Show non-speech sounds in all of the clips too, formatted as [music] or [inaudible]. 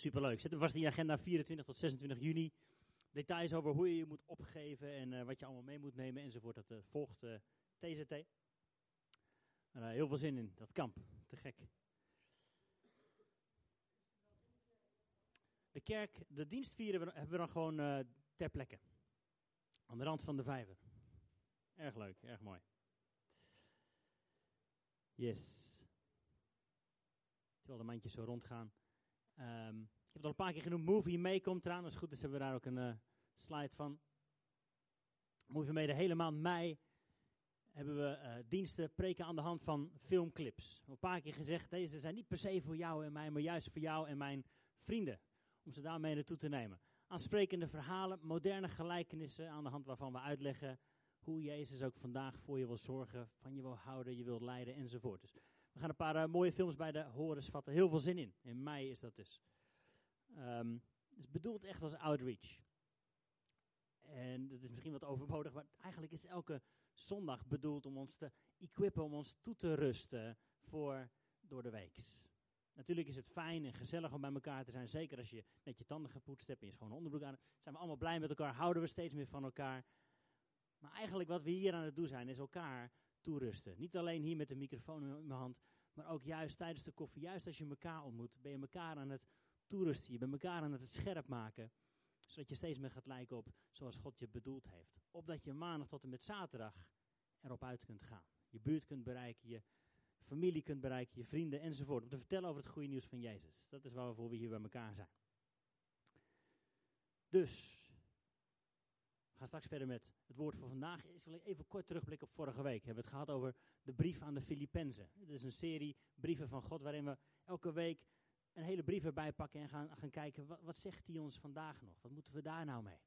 Superleuk. Zet in je agenda 24 tot 26 juni. Details over hoe je je moet opgeven en eh, wat je allemaal mee moet nemen enzovoort. Dat eh, volgt eh, TZT. Heel veel zin in, dat kamp. Te gek. De kerk, de dienst vieren we, hebben we dan gewoon ter plekke. Aan de rand van de vijver. Erg leuk, erg mooi. Yes. Terwijl de mandjes zo rondgaan. Ehm, ik heb het al een paar keer genoemd. Movie May komt eraan. Als het goed is hebben we daar ook een eh, slide van. Movie May, de hele maand mei hebben we eh, diensten preken aan de hand van filmclips. Een paar keer gezegd, deze zijn niet per se voor jou en mij, maar juist voor jou en mijn vrienden. Om ze daarmee naartoe te nemen. Aansprekende verhalen, moderne gelijkenissen aan de hand waarvan we uitleggen hoe Jezus ook vandaag voor je wil zorgen, van je wil houden, je wil leiden enzovoort. Dus we gaan een paar eh, mooie films bij de horens vatten. Heel veel zin in. In mei is dat dus. Ehm, het is bedoeld echt als outreach. En dat is misschien wat overbodig, maar eigenlijk is elke zondag bedoeld om ons te equippen, om ons toe te rusten voor door de weeks. Natuurlijk is het fijn en gezellig om bij elkaar te zijn, zeker als je net je tanden gepoetst hebt en je schone onderbroek aan. Zijn we allemaal blij met elkaar, houden we steeds meer van elkaar. Maar eigenlijk wat we hier aan het doen zijn, is elkaar toerusten. Niet alleen hier met de microfoon in mijn hand, maar ook juist tijdens de koffie, juist als je elkaar ontmoet, ben je elkaar aan het toerusten. Je bent elkaar aan het scherp maken, zodat je steeds meer gaat lijken op zoals God je bedoeld heeft. Opdat je maandag tot en met zaterdag erop uit kunt gaan. Je buurt kunt bereiken, je familie kunt bereiken, je vrienden enzovoort. Om te vertellen over het goede nieuws van Jezus. Dat is waarvoor we hier bij elkaar zijn. Dus, gaan straks verder met het woord voor vandaag. Ik wil even kort terugblikken op vorige week. We hebben het gehad over de brief aan de Filippenzen. Het is een serie brieven van God waarin we elke week een hele brief erbij pakken en gaan, gaan kijken, wat, zegt hij ons vandaag nog? Wat moeten we daar nou mee?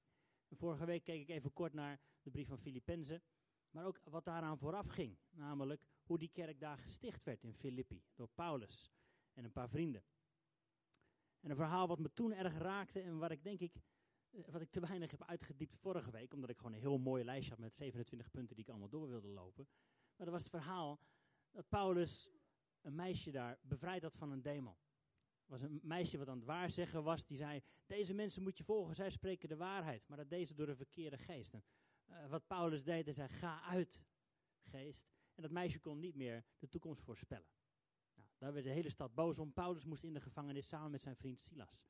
En vorige week keek ik even kort naar de brief van Filippenzen, maar ook wat daaraan vooraf ging. Namelijk hoe die kerk daar gesticht werd in Filippi door Paulus en een paar vrienden. En een verhaal wat me toen erg raakte en waar ik denk ik, wat ik te weinig heb uitgediept vorige week, omdat ik gewoon een heel mooi lijstje had met 27 punten die ik allemaal door wilde lopen. Maar dat was het verhaal dat Paulus een meisje daar bevrijd had van een demon. Was een meisje wat aan het waarzeggen was, die zei, deze mensen moet je volgen, zij spreken de waarheid. Maar dat deed ze door een verkeerde geest. En, uh, wat Paulus deed, hij zei, ga uit, geest. En dat meisje kon niet meer de toekomst voorspellen. Nou, daar werd de hele stad boos om. Paulus moest in de gevangenis samen met zijn vriend Silas.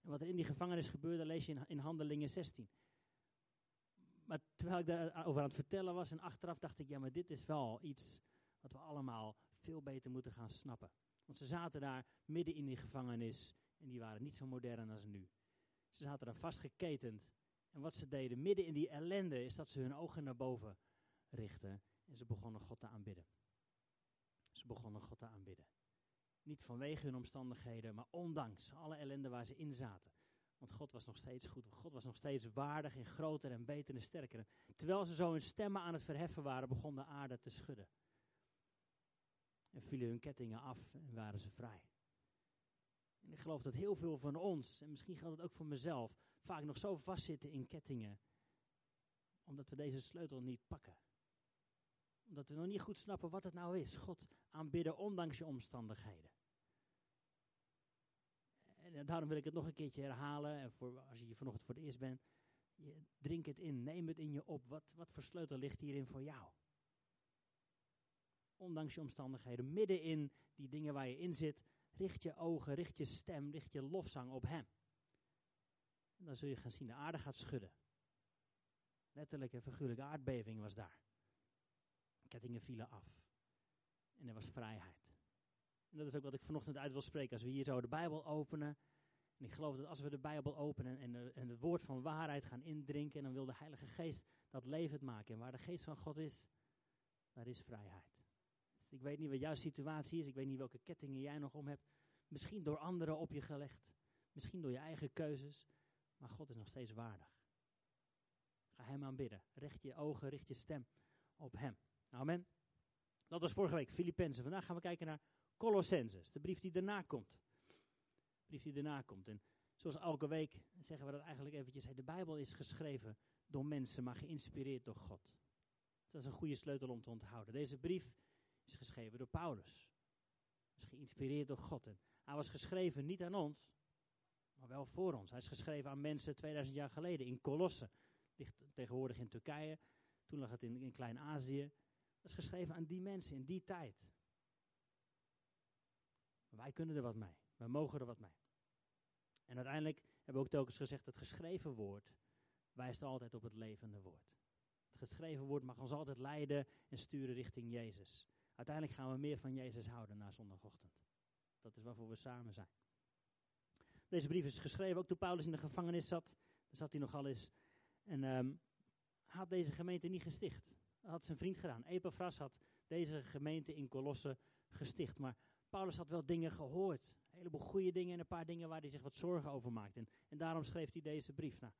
En wat er in die gevangenis gebeurde, lees je in, in Handelingen 16. Maar terwijl ik daarover aan het vertellen was en achteraf dacht ik, ja, maar dit is wel iets wat we allemaal veel beter moeten gaan snappen. Want ze zaten daar midden in die gevangenis en die waren niet zo modern als nu. Ze zaten daar vastgeketend. En wat ze deden midden in die ellende is dat ze hun ogen naar boven richtten en ze begonnen God te aanbidden. Ze begonnen God te aanbidden. Niet vanwege hun omstandigheden, maar ondanks alle ellende waar ze in zaten. Want God was nog steeds goed. God was nog steeds waardig en groter en beter en sterker. Terwijl ze zo hun stemmen aan het verheffen waren, begon de aarde te schudden. En vielen hun kettingen af en waren ze vrij. En ik geloof dat heel veel van ons, en misschien geldt het ook voor mezelf, vaak nog zo vastzitten in kettingen. Omdat we deze sleutel niet pakken. Omdat we nog niet goed snappen wat het nou is. God aanbidden ondanks je omstandigheden. En daarom wil ik het nog een keertje herhalen. En voor, als je hier vanochtend voor het eerst bent, je, drink het in, neem het in je op. Wat, wat voor sleutel ligt hierin voor jou? Ondanks je omstandigheden, midden in die dingen waar je in zit, richt je ogen, richt je stem, richt je lofzang op Hem. Dan zul je gaan zien, de aarde gaat schudden. Letterlijk en figuurlijke aardbeving was daar. Kettingen vielen af. En er was vrijheid. En dat is ook wat ik vanochtend uit wil spreken. Als we hier zo de Bijbel openen. En ik geloof dat als we de Bijbel openen en, en, het woord van waarheid gaan indrinken. dan wil de Heilige Geest dat levend maken. En waar de Geest van God is, daar is vrijheid. Dus ik weet niet wat jouw situatie is. Ik weet niet welke kettingen jij nog om hebt. Misschien door anderen op je gelegd. Misschien door je eigen keuzes. Maar God is nog steeds waardig. Ga Hem aanbidden. Richt je ogen, richt je stem op Hem. Amen. Dat was vorige week, Filippenzen. Vandaag gaan we kijken naar Colossenses, de brief die daarna komt. De brief die daarna komt. En zoals elke week zeggen we dat eigenlijk eventjes. De Bijbel is geschreven door mensen, maar geïnspireerd door God. Dat is een goede sleutel om te onthouden. Deze brief is geschreven door Paulus. Is geïnspireerd door God. En hij was geschreven niet aan ons, maar wel voor ons. Hij is geschreven aan mensen 2000 jaar geleden in Colosse. Ligt tegenwoordig in Turkije. Toen lag het in, in Klein-Azië. Dat is geschreven aan die mensen in die tijd. Wij kunnen er wat mee. Wij mogen er wat mee. En uiteindelijk hebben we ook telkens gezegd: het geschreven woord wijst altijd op het levende woord. Het geschreven woord mag ons altijd leiden en sturen richting Jezus. Uiteindelijk gaan we meer van Jezus houden na zondagochtend. Dat is waarvoor we samen zijn. Deze brief is geschreven ook toen Paulus in de gevangenis zat. Daar zat hij nogal eens. En um, had deze gemeente niet gesticht. Had zijn vriend gedaan. Epaphras had deze gemeente in Colosse gesticht. Maar Paulus had wel dingen gehoord. Een heleboel goede dingen en een paar dingen waar hij zich wat zorgen over maakte. En, en daarom schreef hij deze brief. Nou,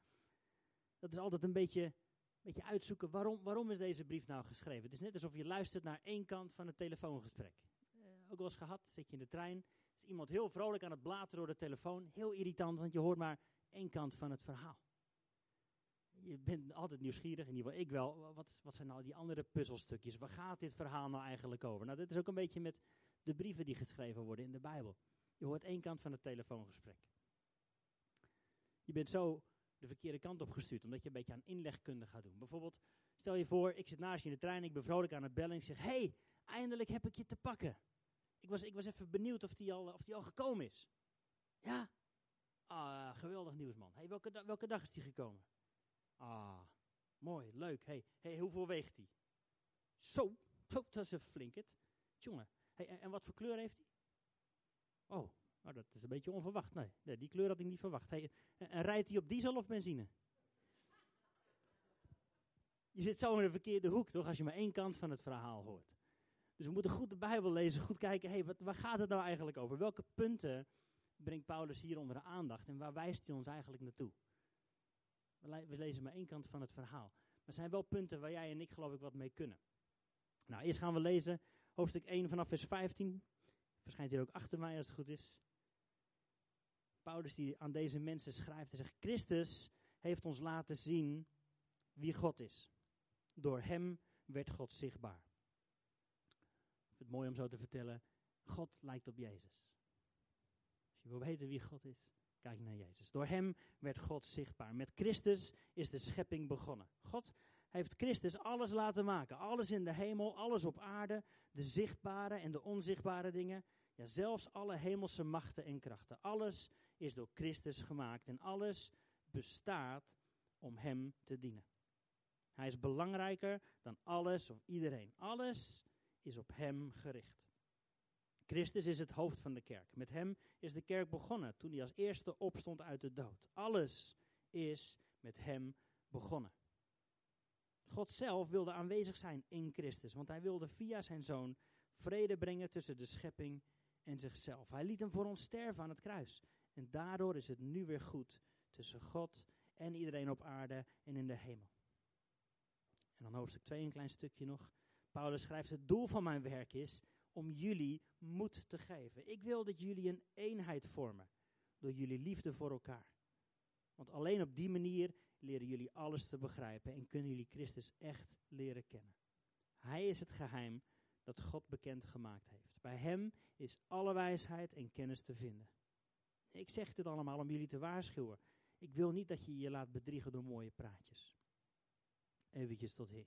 dat is altijd een beetje, beetje uitzoeken. Waarom, waarom is deze brief nou geschreven? Het is net alsof je luistert naar één kant van het telefoongesprek. Uh, ook wel eens gehad, zit je in de trein. Is iemand heel vrolijk aan het blateren door de telefoon. Heel irritant, want je hoort maar één kant van het verhaal. Je bent altijd nieuwsgierig, in ieder geval ik wel. Wat, wat zijn nou die andere puzzelstukjes? Waar gaat dit verhaal nou eigenlijk over? Nou, dit is ook een beetje met de brieven die geschreven worden in de Bijbel. Je hoort één kant van het telefoongesprek. Je bent zo de verkeerde kant op gestuurd, omdat je een beetje aan inlegkunde gaat doen. Bijvoorbeeld, stel je voor, ik zit naast je in de trein, ik ben vrolijk aan het bellen en ik zeg, hey, eindelijk heb ik je te pakken. Ik was, ik was even benieuwd of die al, of die al gekomen is. Ja? Ah, geweldig nieuws, man. Hey, welke, welke dag is die gekomen? Ah, mooi, leuk. Hey, hey hoeveel weegt die? Zo, dat is een flinket. Jongen, hey, en, en wat voor kleur heeft hij? Oh, nou, dat is een beetje onverwacht. Nee, nee die kleur had ik niet verwacht. Hey, en, rijdt hij op diesel of benzine? Je zit zo in de verkeerde hoek, toch? Als je maar één kant van het verhaal hoort. Dus we moeten goed de Bijbel lezen, goed kijken, hey, wat, waar gaat het nou eigenlijk over? Welke punten brengt Paulus hier onder de aandacht en waar wijst hij ons eigenlijk naartoe? We, lezen maar één kant van het verhaal. Maar er zijn wel punten waar jij en ik geloof ik wat mee kunnen. Nou, eerst gaan we lezen hoofdstuk 1 vanaf vers 15. Verschijnt hier ook achter mij als het goed is. Paulus die aan deze mensen schrijft. Hij zegt, Christus heeft ons laten zien wie God is. Door hem werd God zichtbaar. Ik vind het mooi om zo te vertellen. God lijkt op Jezus. Als je wil weten wie God is, kijk naar Jezus. Door hem werd God zichtbaar. Met Christus is de schepping begonnen. God heeft Christus alles laten maken. Alles in de hemel, alles op aarde, de zichtbare en de onzichtbare dingen. Ja, zelfs alle hemelse machten en krachten. Alles is door Christus gemaakt en alles bestaat om Hem te dienen. Hij is belangrijker dan alles of iedereen. Alles is op Hem gericht. Christus is het hoofd van de kerk. Met Hem is de kerk begonnen toen hij als eerste opstond uit de dood. Alles is met Hem begonnen. God zelf wilde aanwezig zijn in Christus, want Hij wilde via Zijn Zoon vrede brengen tussen de schepping en zichzelf. Hij liet hem voor ons sterven aan het kruis. En daardoor is het nu weer goed tussen God en iedereen op aarde en in de hemel. En dan hoofdstuk 2 een klein stukje nog. Paulus schrijft: Het doel van mijn werk is om jullie moed te geven. Ik wil dat jullie een eenheid vormen door jullie liefde voor elkaar. Want alleen op die manier leren jullie alles te begrijpen en kunnen jullie Christus echt leren kennen. Hij is het geheim dat God bekend gemaakt heeft. Bij Hem is alle wijsheid en kennis te vinden. Ik zeg dit allemaal om jullie te waarschuwen. Ik wil niet dat je je laat bedriegen door mooie praatjes. Eventjes tot hier.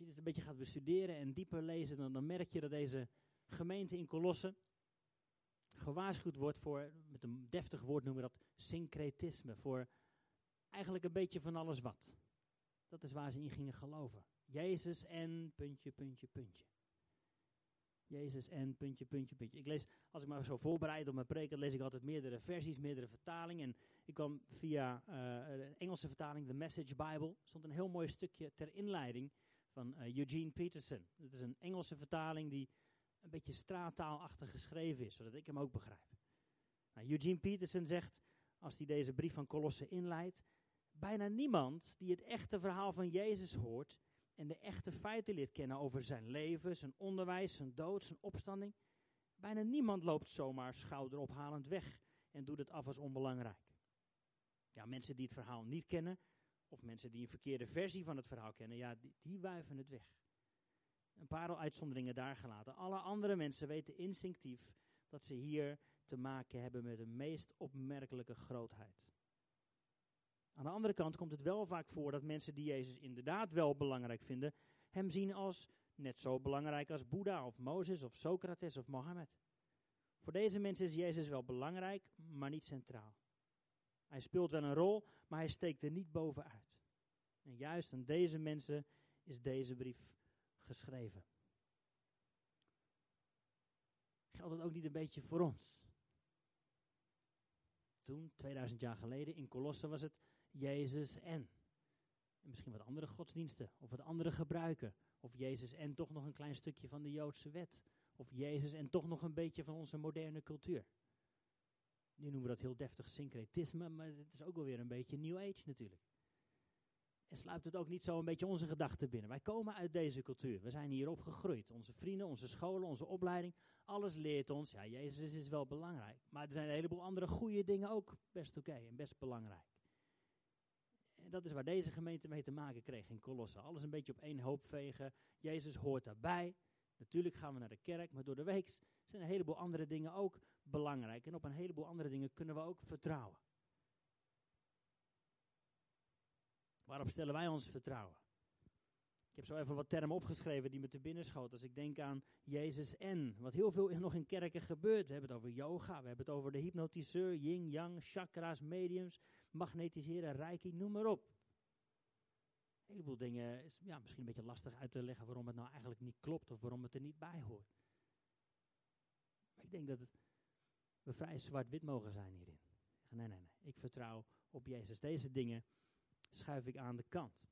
Je dit een beetje gaat bestuderen en dieper lezen, dan, dan merk je dat deze gemeente in Colosse gewaarschuwd wordt voor, met een deftig woord noemen we dat, syncretisme. Voor eigenlijk een beetje van alles wat. Dat is waar ze in gingen geloven. Jezus en puntje, puntje, puntje. Jezus en puntje, puntje, puntje. Ik lees, als ik me zo voorbereid op mijn preken, lees ik altijd meerdere versies, meerdere vertalingen. En ik kwam via uh, de Engelse vertaling, de Message Bible, stond een heel mooi stukje ter inleiding van uh, Eugene Peterson. Het is een Engelse vertaling die een beetje straattaalachtig geschreven is, zodat ik hem ook begrijp. Nou, Eugene Peterson zegt, als hij deze brief van Colosse inleidt, bijna niemand die het echte verhaal van Jezus hoort, en de echte feiten leert kennen over zijn leven, zijn onderwijs, zijn dood, zijn opstanding. Bijna niemand loopt zomaar schouderophalend weg en doet het af als onbelangrijk. Ja, mensen die het verhaal niet kennen, of mensen die een verkeerde versie van het verhaal kennen, ja, die, die wuiven het weg. Een paar uitzonderingen daar gelaten. Alle andere mensen weten instinctief dat ze hier te maken hebben met de meest opmerkelijke grootheid. Aan de andere kant komt het wel vaak voor dat mensen die Jezus inderdaad wel belangrijk vinden, hem zien als net zo belangrijk als Boeddha of Mozes of Socrates of Mohammed. Voor deze mensen is Jezus wel belangrijk, maar niet centraal. Hij speelt wel een rol, maar hij steekt er niet bovenuit. En juist aan deze mensen is deze brief geschreven. Geldt het ook niet een beetje voor ons? Toen, 2000 jaar geleden, in Colosse was het Jezus en. En misschien wat andere godsdiensten, of wat andere gebruiken. Of Jezus en toch nog een klein stukje van de Joodse wet. Of Jezus en toch nog een beetje van onze moderne cultuur. Nu noemen we dat heel deftig syncretisme, maar het is ook wel weer een beetje New Age natuurlijk. En sluipt het ook niet zo een beetje onze gedachten binnen. Wij komen uit deze cultuur. We zijn hier opgegroeid. Onze vrienden, onze scholen, onze opleiding. Alles leert ons. Ja, Jezus is wel belangrijk. Maar er zijn een heleboel andere goede dingen ook best oké en best belangrijk. En dat is waar deze gemeente mee te maken kreeg in Colosse. Alles een beetje op één hoop vegen. Jezus hoort daarbij. Natuurlijk gaan we naar de kerk, maar door de week zijn een heleboel andere dingen ook belangrijk. En op een heleboel andere dingen kunnen we ook vertrouwen. Waarop stellen wij ons vertrouwen? Ik heb zo even wat termen opgeschreven die me te binnen schoten. Als ik denk aan Jezus en, wat heel veel nog in kerken gebeurt. We hebben het over yoga, we hebben het over de hypnotiseur, yin, yang, chakra's, mediums, magnetiseren, reiki, noem maar op. Een heleboel dingen is ja, misschien een beetje lastig uit te leggen waarom het nou eigenlijk niet klopt of waarom het er niet bij hoort. Maar ik denk dat vrij zwart-wit mogen zijn hierin. Nee, nee, nee. Ik vertrouw op Jezus. Deze dingen schuif ik aan de kant.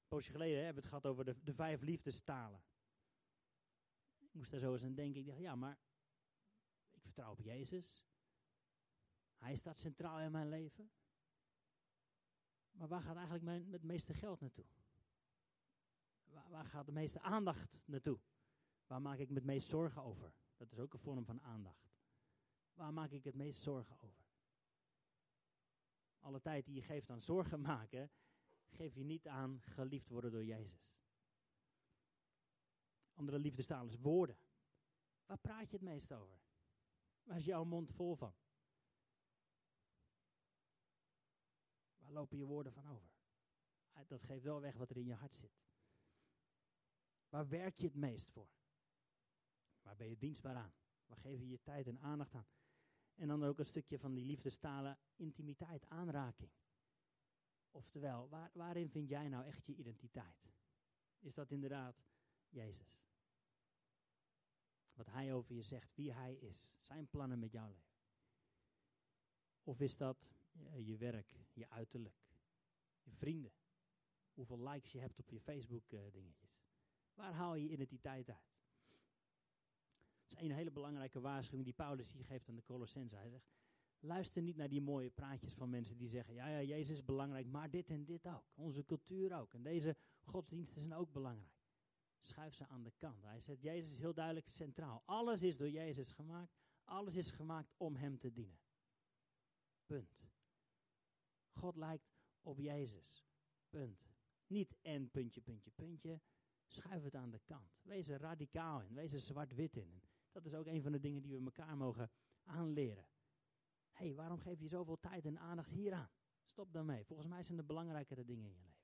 Een poosje geleden hebben we het gehad over de, de vijf liefdestalen. Ik moest daar zo eens aan denken. Ik dacht, ja, maar ik vertrouw op Jezus. Hij staat centraal in mijn leven. Maar waar gaat eigenlijk mijn, het meeste geld naartoe? Waar, waar gaat de meeste aandacht naartoe? Waar maak ik me het meest zorgen over? Dat is ook een vorm van aandacht. Waar maak ik het meest zorgen over? Alle tijd die je geeft aan zorgen maken, geef je niet aan geliefd worden door Jezus. Andere liefdestaal is woorden. Waar praat je het meest over? Waar is jouw mond vol van? Waar lopen je woorden van over? Ah, dat geeft wel weg wat er in je hart zit. Waar werk je het meest voor? Waar ben je dienstbaar aan? Waar geef je je tijd en aandacht aan? En dan ook een stukje van die liefdestalen, intimiteit, aanraking. Oftewel, waar, waarin vind jij nou echt je identiteit? Is dat inderdaad Jezus? Wat Hij over je zegt, wie Hij is, zijn plannen met jouw leven? Of is dat je werk, je uiterlijk, je vrienden? Hoeveel likes je hebt op je Facebook uh, dingetjes? Waar haal je je identiteit uit? Is een hele belangrijke waarschuwing die Paulus hier geeft aan de Colossense. Hij zegt, luister niet naar die mooie praatjes van mensen die zeggen, ja, ja, Jezus is belangrijk, maar dit en dit ook. Onze cultuur ook. En deze godsdiensten zijn ook belangrijk. Schuif ze aan de kant. Hij zegt, Jezus is heel duidelijk centraal. Alles is door Jezus gemaakt. Alles is gemaakt om hem te dienen. Punt. God lijkt op Jezus. Punt. Niet en puntje, puntje, puntje. Schuif het aan de kant. Wees er radicaal in. Wees er zwart-wit in. Dat is ook een van de dingen die we elkaar mogen aanleren. Hé, hey, waarom geef je zoveel tijd en aandacht hieraan? Stop daarmee. Volgens mij zijn er belangrijkere dingen in je leven.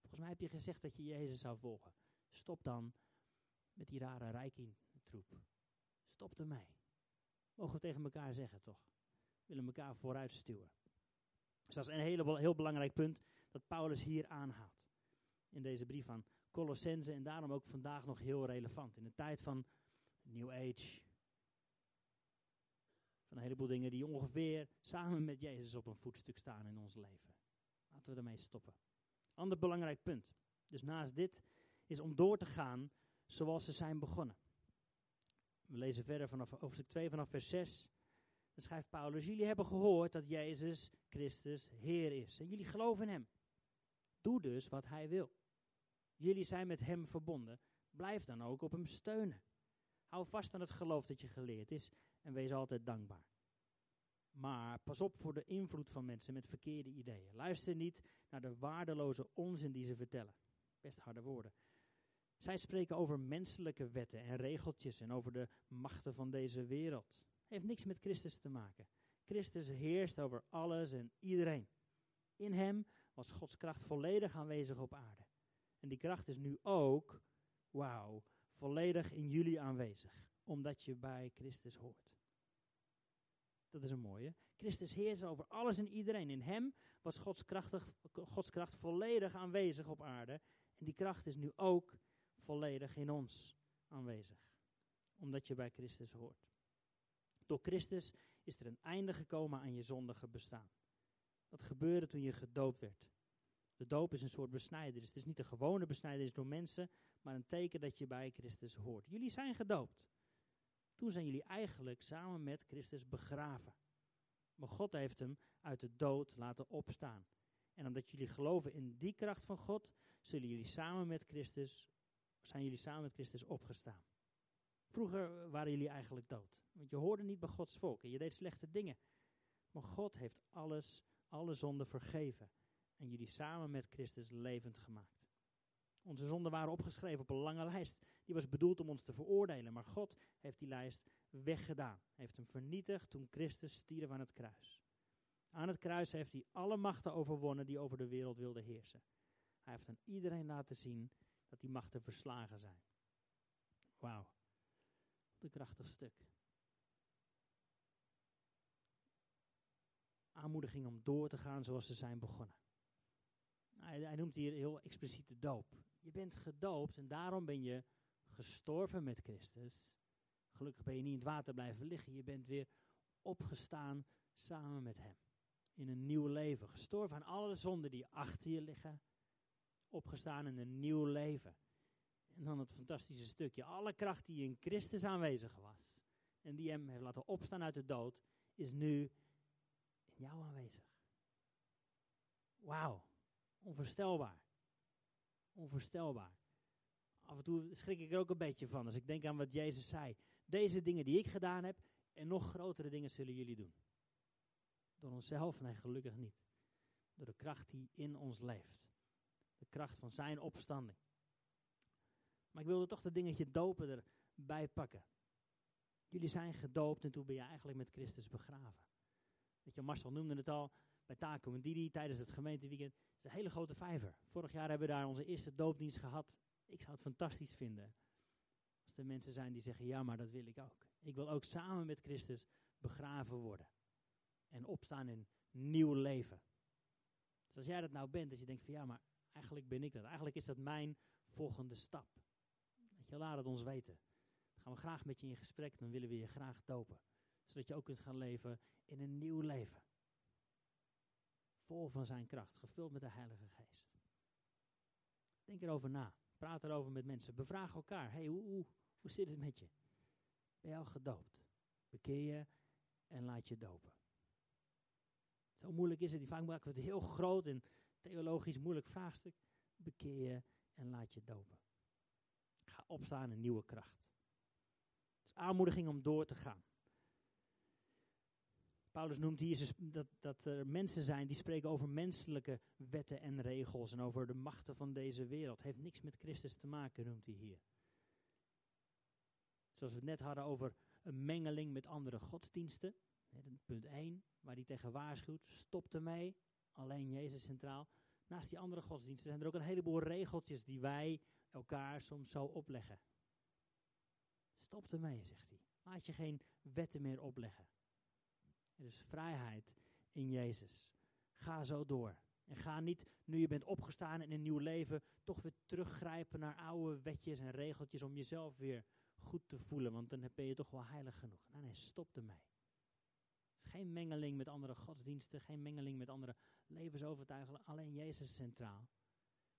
Volgens mij heb je gezegd dat je Jezus zou volgen. Stop dan met die rare rijking-troep. Stop ermee. Mogen we tegen elkaar zeggen, toch? We willen elkaar vooruit stuwen. Dus dat is een hele, heel belangrijk punt dat Paulus hier aanhaalt. In deze brief aan Colossense en daarom ook vandaag nog heel relevant. In de tijd van New Age. Van een heleboel dingen die ongeveer samen met Jezus op een voetstuk staan in ons leven. Laten we ermee stoppen. Ander belangrijk punt. Dus naast dit is om door te gaan zoals ze zijn begonnen. We lezen verder vanaf hoofdstuk 2 vanaf vers 6. Dan schrijft Paulus, jullie hebben gehoord dat Jezus Christus Heer is. En jullie geloven in Hem. Doe dus wat Hij wil. Jullie zijn met Hem verbonden. Blijf dan ook op Hem steunen. Hou vast aan het geloof dat je geleerd is en wees altijd dankbaar. Maar pas op voor de invloed van mensen met verkeerde ideeën. Luister niet naar de waardeloze onzin die ze vertellen. Best harde woorden. Zij spreken over menselijke wetten en regeltjes en over de machten van deze wereld. Heeft niks met Christus te maken. Christus heerst over alles en iedereen. In hem was Gods kracht volledig aanwezig op aarde. En die kracht is nu ook, wauw, volledig in jullie aanwezig, omdat je bij Christus hoort. Dat is een mooie. Christus heerst over alles en iedereen. In hem was Gods, krachtig, Gods kracht volledig aanwezig op aarde. En die kracht is nu ook volledig in ons aanwezig. Omdat je bij Christus hoort. Door Christus is er een einde gekomen aan je zondige bestaan. Dat gebeurde toen je gedoopt werd. De doop is een soort besnijdenis. Het is niet een gewone besnijdenis door mensen, maar een teken dat je bij Christus hoort. Jullie zijn gedoopt. Toen zijn jullie eigenlijk samen met Christus begraven. Maar God heeft hem uit de dood laten opstaan. En omdat jullie geloven in die kracht van God, zullen jullie samen met Christus, zijn jullie samen met Christus opgestaan. Vroeger waren jullie eigenlijk dood. Want je hoorde niet bij Gods volk en je deed slechte dingen. Maar God heeft alles, alle zonden vergeven. En jullie samen met Christus levend gemaakt. Onze zonden waren opgeschreven op een lange lijst. Die was bedoeld om ons te veroordelen. Maar God heeft die lijst weggedaan. Heeft hem vernietigd toen Christus stierf aan het kruis. Aan het kruis heeft hij alle machten overwonnen die over de wereld wilden heersen. Hij heeft aan iedereen laten zien dat die machten verslagen zijn. Wauw. Wat een krachtig stuk. Aanmoediging om door te gaan zoals ze zijn begonnen. Hij, noemt hier heel expliciet de doop. Je bent gedoopt en daarom ben je gestorven met Christus. Gelukkig ben je niet in het water blijven liggen. Je bent weer opgestaan samen met Hem. In een nieuw leven. Gestorven aan alle zonden die achter je liggen. Opgestaan in een nieuw leven. En dan het fantastische stukje. Alle kracht die in Christus aanwezig was. En die hem heeft laten opstaan uit de dood. Is nu in jou aanwezig. Wauw. Onvoorstelbaar. Onvoorstelbaar. Af en toe schrik ik er ook een beetje van als ik denk aan wat Jezus zei. Deze dingen die ik gedaan heb en nog grotere dingen zullen jullie doen. Door onszelf? Nee, gelukkig niet. Door de kracht die in ons leeft. De kracht van zijn opstanding. Maar ik wilde toch dat dingetje dopen erbij pakken. Jullie zijn gedoopt en toen ben je eigenlijk met Christus begraven. Weet je, Marcel noemde het al bij Taco en Didi tijdens het gemeenteweekend. Het is een hele grote vijver. Vorig jaar hebben we daar onze eerste doopdienst gehad. Ik zou het fantastisch vinden als er mensen zijn die zeggen, ja, maar dat wil ik ook. Ik wil ook samen met Christus begraven worden. En opstaan in nieuw leven. Dus als jij dat nou bent, dat je denkt van ja, maar eigenlijk ben ik dat. Eigenlijk is dat mijn volgende stap. Je, laat het ons weten. Dan gaan we graag met je in gesprek, dan willen we je graag dopen. Zodat je ook kunt gaan leven in een nieuw leven. Vol van zijn kracht, gevuld met de Heilige Geest. Denk erover na. Praat erover met mensen. Bevraag elkaar. hey, hoe, hoe, zit het met je? Ben je al gedoopt? Bekeer je en laat je dopen. Zo moeilijk is het. Vaak maken we het heel groot en theologisch moeilijk vraagstuk. Bekeer je en laat je dopen. Ga opstaan in nieuwe kracht. Het is aanmoediging om door te gaan. Paulus noemt hier dat, dat er mensen zijn die spreken over menselijke wetten en regels en over de machten van deze wereld. Heeft niks met Christus te maken, noemt hij hier. Zoals we het net hadden over een mengeling met andere godsdiensten. Punt 1, waar hij tegen waarschuwt. Stop ermee. Alleen Jezus centraal. Naast die andere godsdiensten zijn er ook een heleboel regeltjes die wij elkaar soms zo opleggen. Stop ermee, zegt hij. Laat je geen wetten meer opleggen. Er is vrijheid in Jezus. Ga zo door. En ga niet, nu je bent opgestaan in een nieuw leven, toch weer teruggrijpen naar oude wetjes en regeltjes om jezelf weer goed te voelen. Want dan ben je toch wel heilig genoeg. Nee, nee, stop ermee. Het is geen mengeling met andere godsdiensten, geen mengeling met andere levensovertuigingen. Alleen Jezus centraal.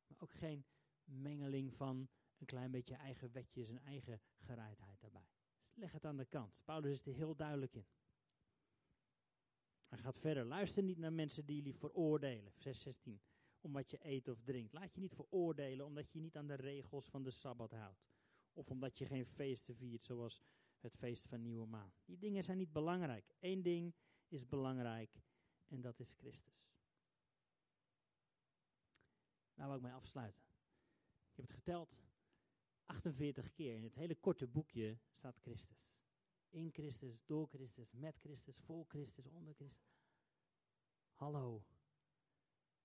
Maar ook geen mengeling van een klein beetje eigen wetjes en eigen gereidheid daarbij. Dus leg het aan de kant. Paulus is er heel duidelijk in. Hij gaat verder. Luister niet naar mensen die jullie veroordelen. Vers 16. Om wat je eet of drinkt. Laat je niet veroordelen omdat je niet aan de regels van de Sabbat houdt. Of omdat je geen feesten viert zoals het feest van Nieuwe Maan. Die dingen zijn niet belangrijk. Eén ding is belangrijk en dat is Christus. Nou wil ik mij afsluiten. Ik heb het geteld. 48 keer in het hele korte boekje staat Christus. In Christus, door Christus, met Christus, voor Christus, onder Christus. Hallo.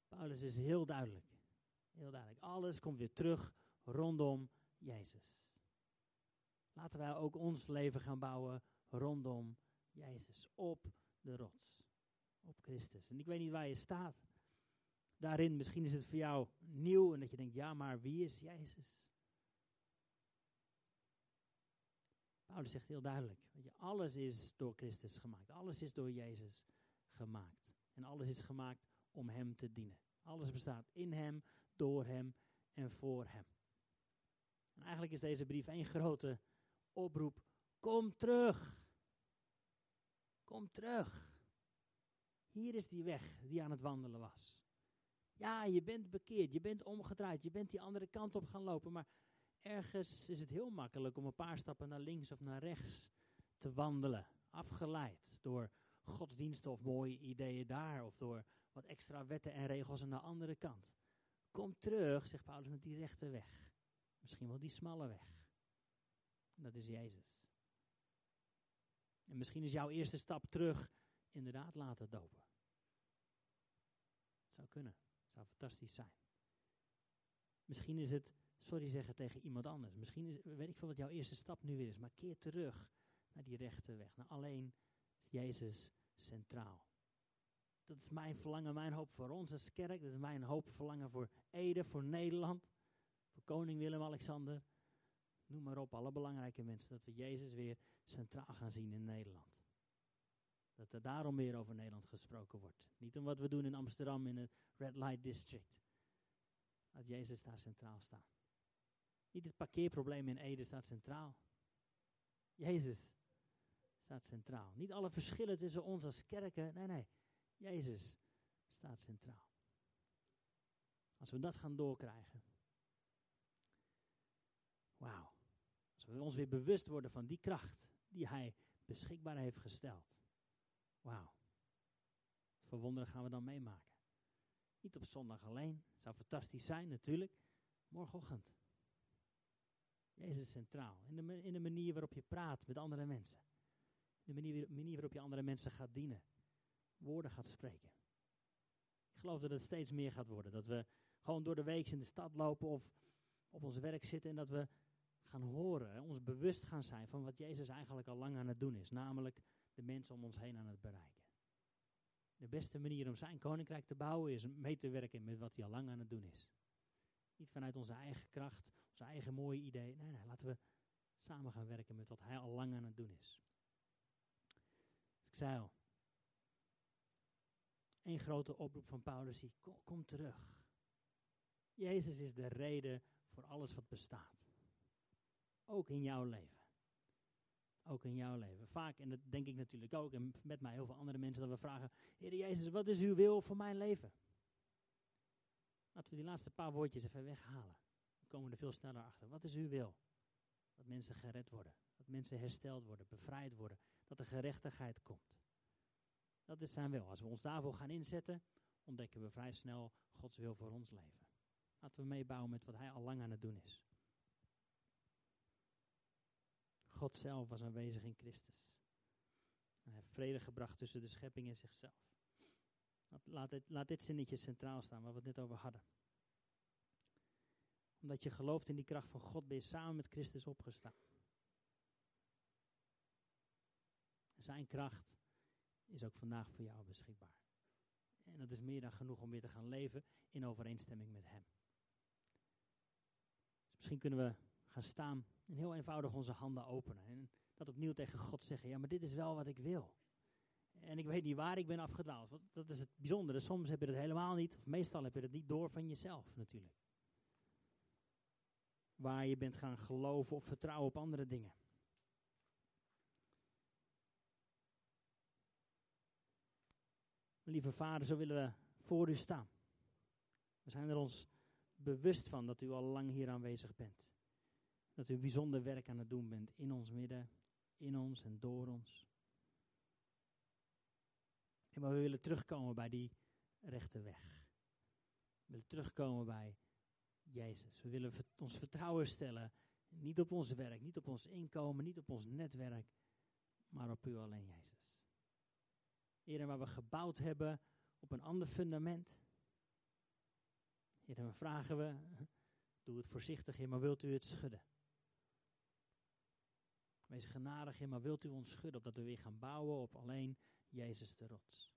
Paulus is heel duidelijk. Heel duidelijk. Alles komt weer terug rondom Jezus. Laten wij ook ons leven gaan bouwen rondom Jezus. Op de rots. Op Christus. En ik weet niet waar je staat. Daarin, misschien is het voor jou nieuw en dat je denkt, ja, maar wie is Jezus? Paulus zegt heel duidelijk, je, alles is door Christus gemaakt. Alles is door Jezus gemaakt. En alles is gemaakt om Hem te dienen. Alles bestaat in Hem, door Hem en voor Hem. En eigenlijk is deze brief één grote oproep. Kom terug. Kom terug. Hier is die weg die aan het wandelen was. Ja, je bent bekeerd, je bent omgedraaid, je bent die andere kant op gaan lopen, maar ergens is het heel makkelijk om een paar stappen naar links of naar rechts te wandelen. Afgeleid door godsdiensten of mooie ideeën daar, of door wat extra wetten en regels aan de andere kant. Kom terug, zegt Paulus, naar die rechte weg. Misschien wel die smalle weg. Dat is Jezus. En misschien is jouw eerste stap terug inderdaad laten dopen. Het zou kunnen. Het zou fantastisch zijn. Misschien is het sorry zeggen tegen iemand anders. Misschien is, weet ik veel wat jouw eerste stap nu weer is. Maar keer terug naar die rechte weg. Naar alleen Jezus centraal. Dat is mijn verlangen, mijn hoop voor ons als kerk. Dat is mijn hoop, verlangen voor Ede, voor Nederland. Voor koning Willem-Alexander. Noem maar op, alle belangrijke mensen. Dat we Jezus weer centraal gaan zien in Nederland. Dat er daarom weer over Nederland gesproken wordt. Niet om wat we doen in Amsterdam in het Red Light District. Dat Jezus daar centraal staat. Niet het parkeerprobleem in Ede staat centraal. Jezus staat centraal. Niet alle verschillen tussen ons als kerken. Nee, nee. Jezus staat centraal. Als we dat gaan doorkrijgen. Wauw. Als we ons weer bewust worden van die kracht die Hij beschikbaar heeft gesteld. Wauw. Voor gaan we dan meemaken? Niet op zondag alleen. Zou fantastisch zijn natuurlijk. Morgenochtend. Jezus centraal. In de, in de manier waarop je praat met andere mensen. De manier, manier waarop je andere mensen gaat dienen. Woorden gaat spreken. Ik geloof dat het steeds meer gaat worden. Dat we gewoon door de week in de stad lopen of op ons werk zitten en dat we gaan horen, ons bewust gaan zijn van wat Jezus eigenlijk al lang aan het doen is. Namelijk de mensen om ons heen aan het bereiken. De beste manier om zijn koninkrijk te bouwen is mee te werken met wat hij al lang aan het doen is. Niet vanuit onze eigen kracht, onze eigen mooie ideeën. Nee, nee, laten we samen gaan werken met wat hij al lang aan het doen is. ik zei al, één grote oproep van Paulus, die kom, kom terug. Jezus is de reden voor alles wat bestaat. Ook in jouw leven. Ook in jouw leven. Vaak, en dat denk ik natuurlijk ook, en met mij heel veel andere mensen, dat we vragen: Heer Jezus, wat is uw wil voor mijn leven? Laten we die laatste paar woordjes even weghalen. Komen we er veel sneller achter. Wat is uw wil? Dat mensen gered worden. Dat mensen hersteld worden, bevrijd worden. Dat er gerechtigheid komt. Dat is zijn wil. Als we ons daarvoor gaan inzetten, ontdekken we vrij snel Gods wil voor ons leven. Laten we meebouwen met wat Hij al lang aan het doen is. God zelf was aanwezig in Christus. Hij heeft vrede gebracht tussen de schepping en zichzelf. Laat dit, laat dit zinnetje centraal staan, waar we het net over hadden. Omdat je gelooft in die kracht van God, ben je samen met Christus opgestaan. Zijn kracht is ook vandaag voor jou beschikbaar. En dat is meer dan genoeg om weer te gaan leven in overeenstemming met Hem. Dus misschien kunnen we gaan staan en heel eenvoudig onze handen openen. En dat opnieuw tegen God zeggen, ja, maar dit is wel wat ik wil. En ik weet niet waar ik ben afgedwaald. Dat is het bijzondere. Soms heb je het helemaal niet, of meestal heb je het niet door van jezelf natuurlijk. Waar je bent gaan geloven of vertrouwen op andere dingen. Lieve vader, zo willen we voor u staan. We zijn er ons bewust van dat u al lang hier aanwezig bent. Dat u bijzonder werk aan het doen bent in ons midden, in ons en door ons. En maar we willen terugkomen bij die rechte weg. We willen terugkomen bij Jezus. We willen ons vertrouwen stellen Niet op ons werk, niet op ons inkomen, niet op ons netwerk, maar op u alleen, Jezus. Heer, waar we gebouwd hebben op een ander fundament. Heer, dan vragen we, [laughs] doe het voorzichtig, Heer, maar wilt u het schudden? Wees genadig, Heer, maar wilt u ons schudden, opdat we weer gaan bouwen op alleen Jezus de rots.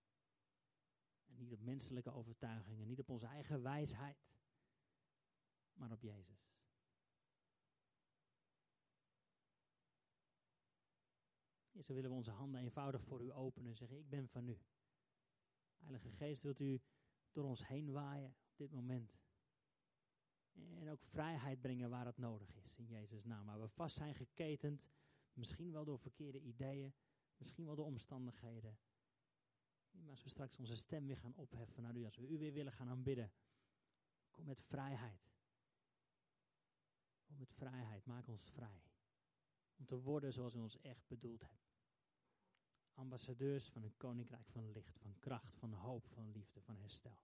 En niet op menselijke overtuigingen, niet op onze eigen wijsheid, maar op Jezus. Heer, zo willen we onze handen eenvoudig voor u openen en zeggen, ik ben van u. Heilige Geest, wilt u door ons heen waaien op dit moment. En ook vrijheid brengen waar het nodig is, in Jezus' naam. Waar we vast zijn geketend, misschien wel door verkeerde ideeën, misschien wel door omstandigheden. Maar als we straks onze stem weer gaan opheffen naar u, als we u weer willen gaan aanbidden, kom met vrijheid. Kom met vrijheid, maak ons vrij. Om te worden zoals u ons echt bedoeld hebt. Ambassadeurs van een koninkrijk van licht, van kracht, van hoop, van liefde, van herstel.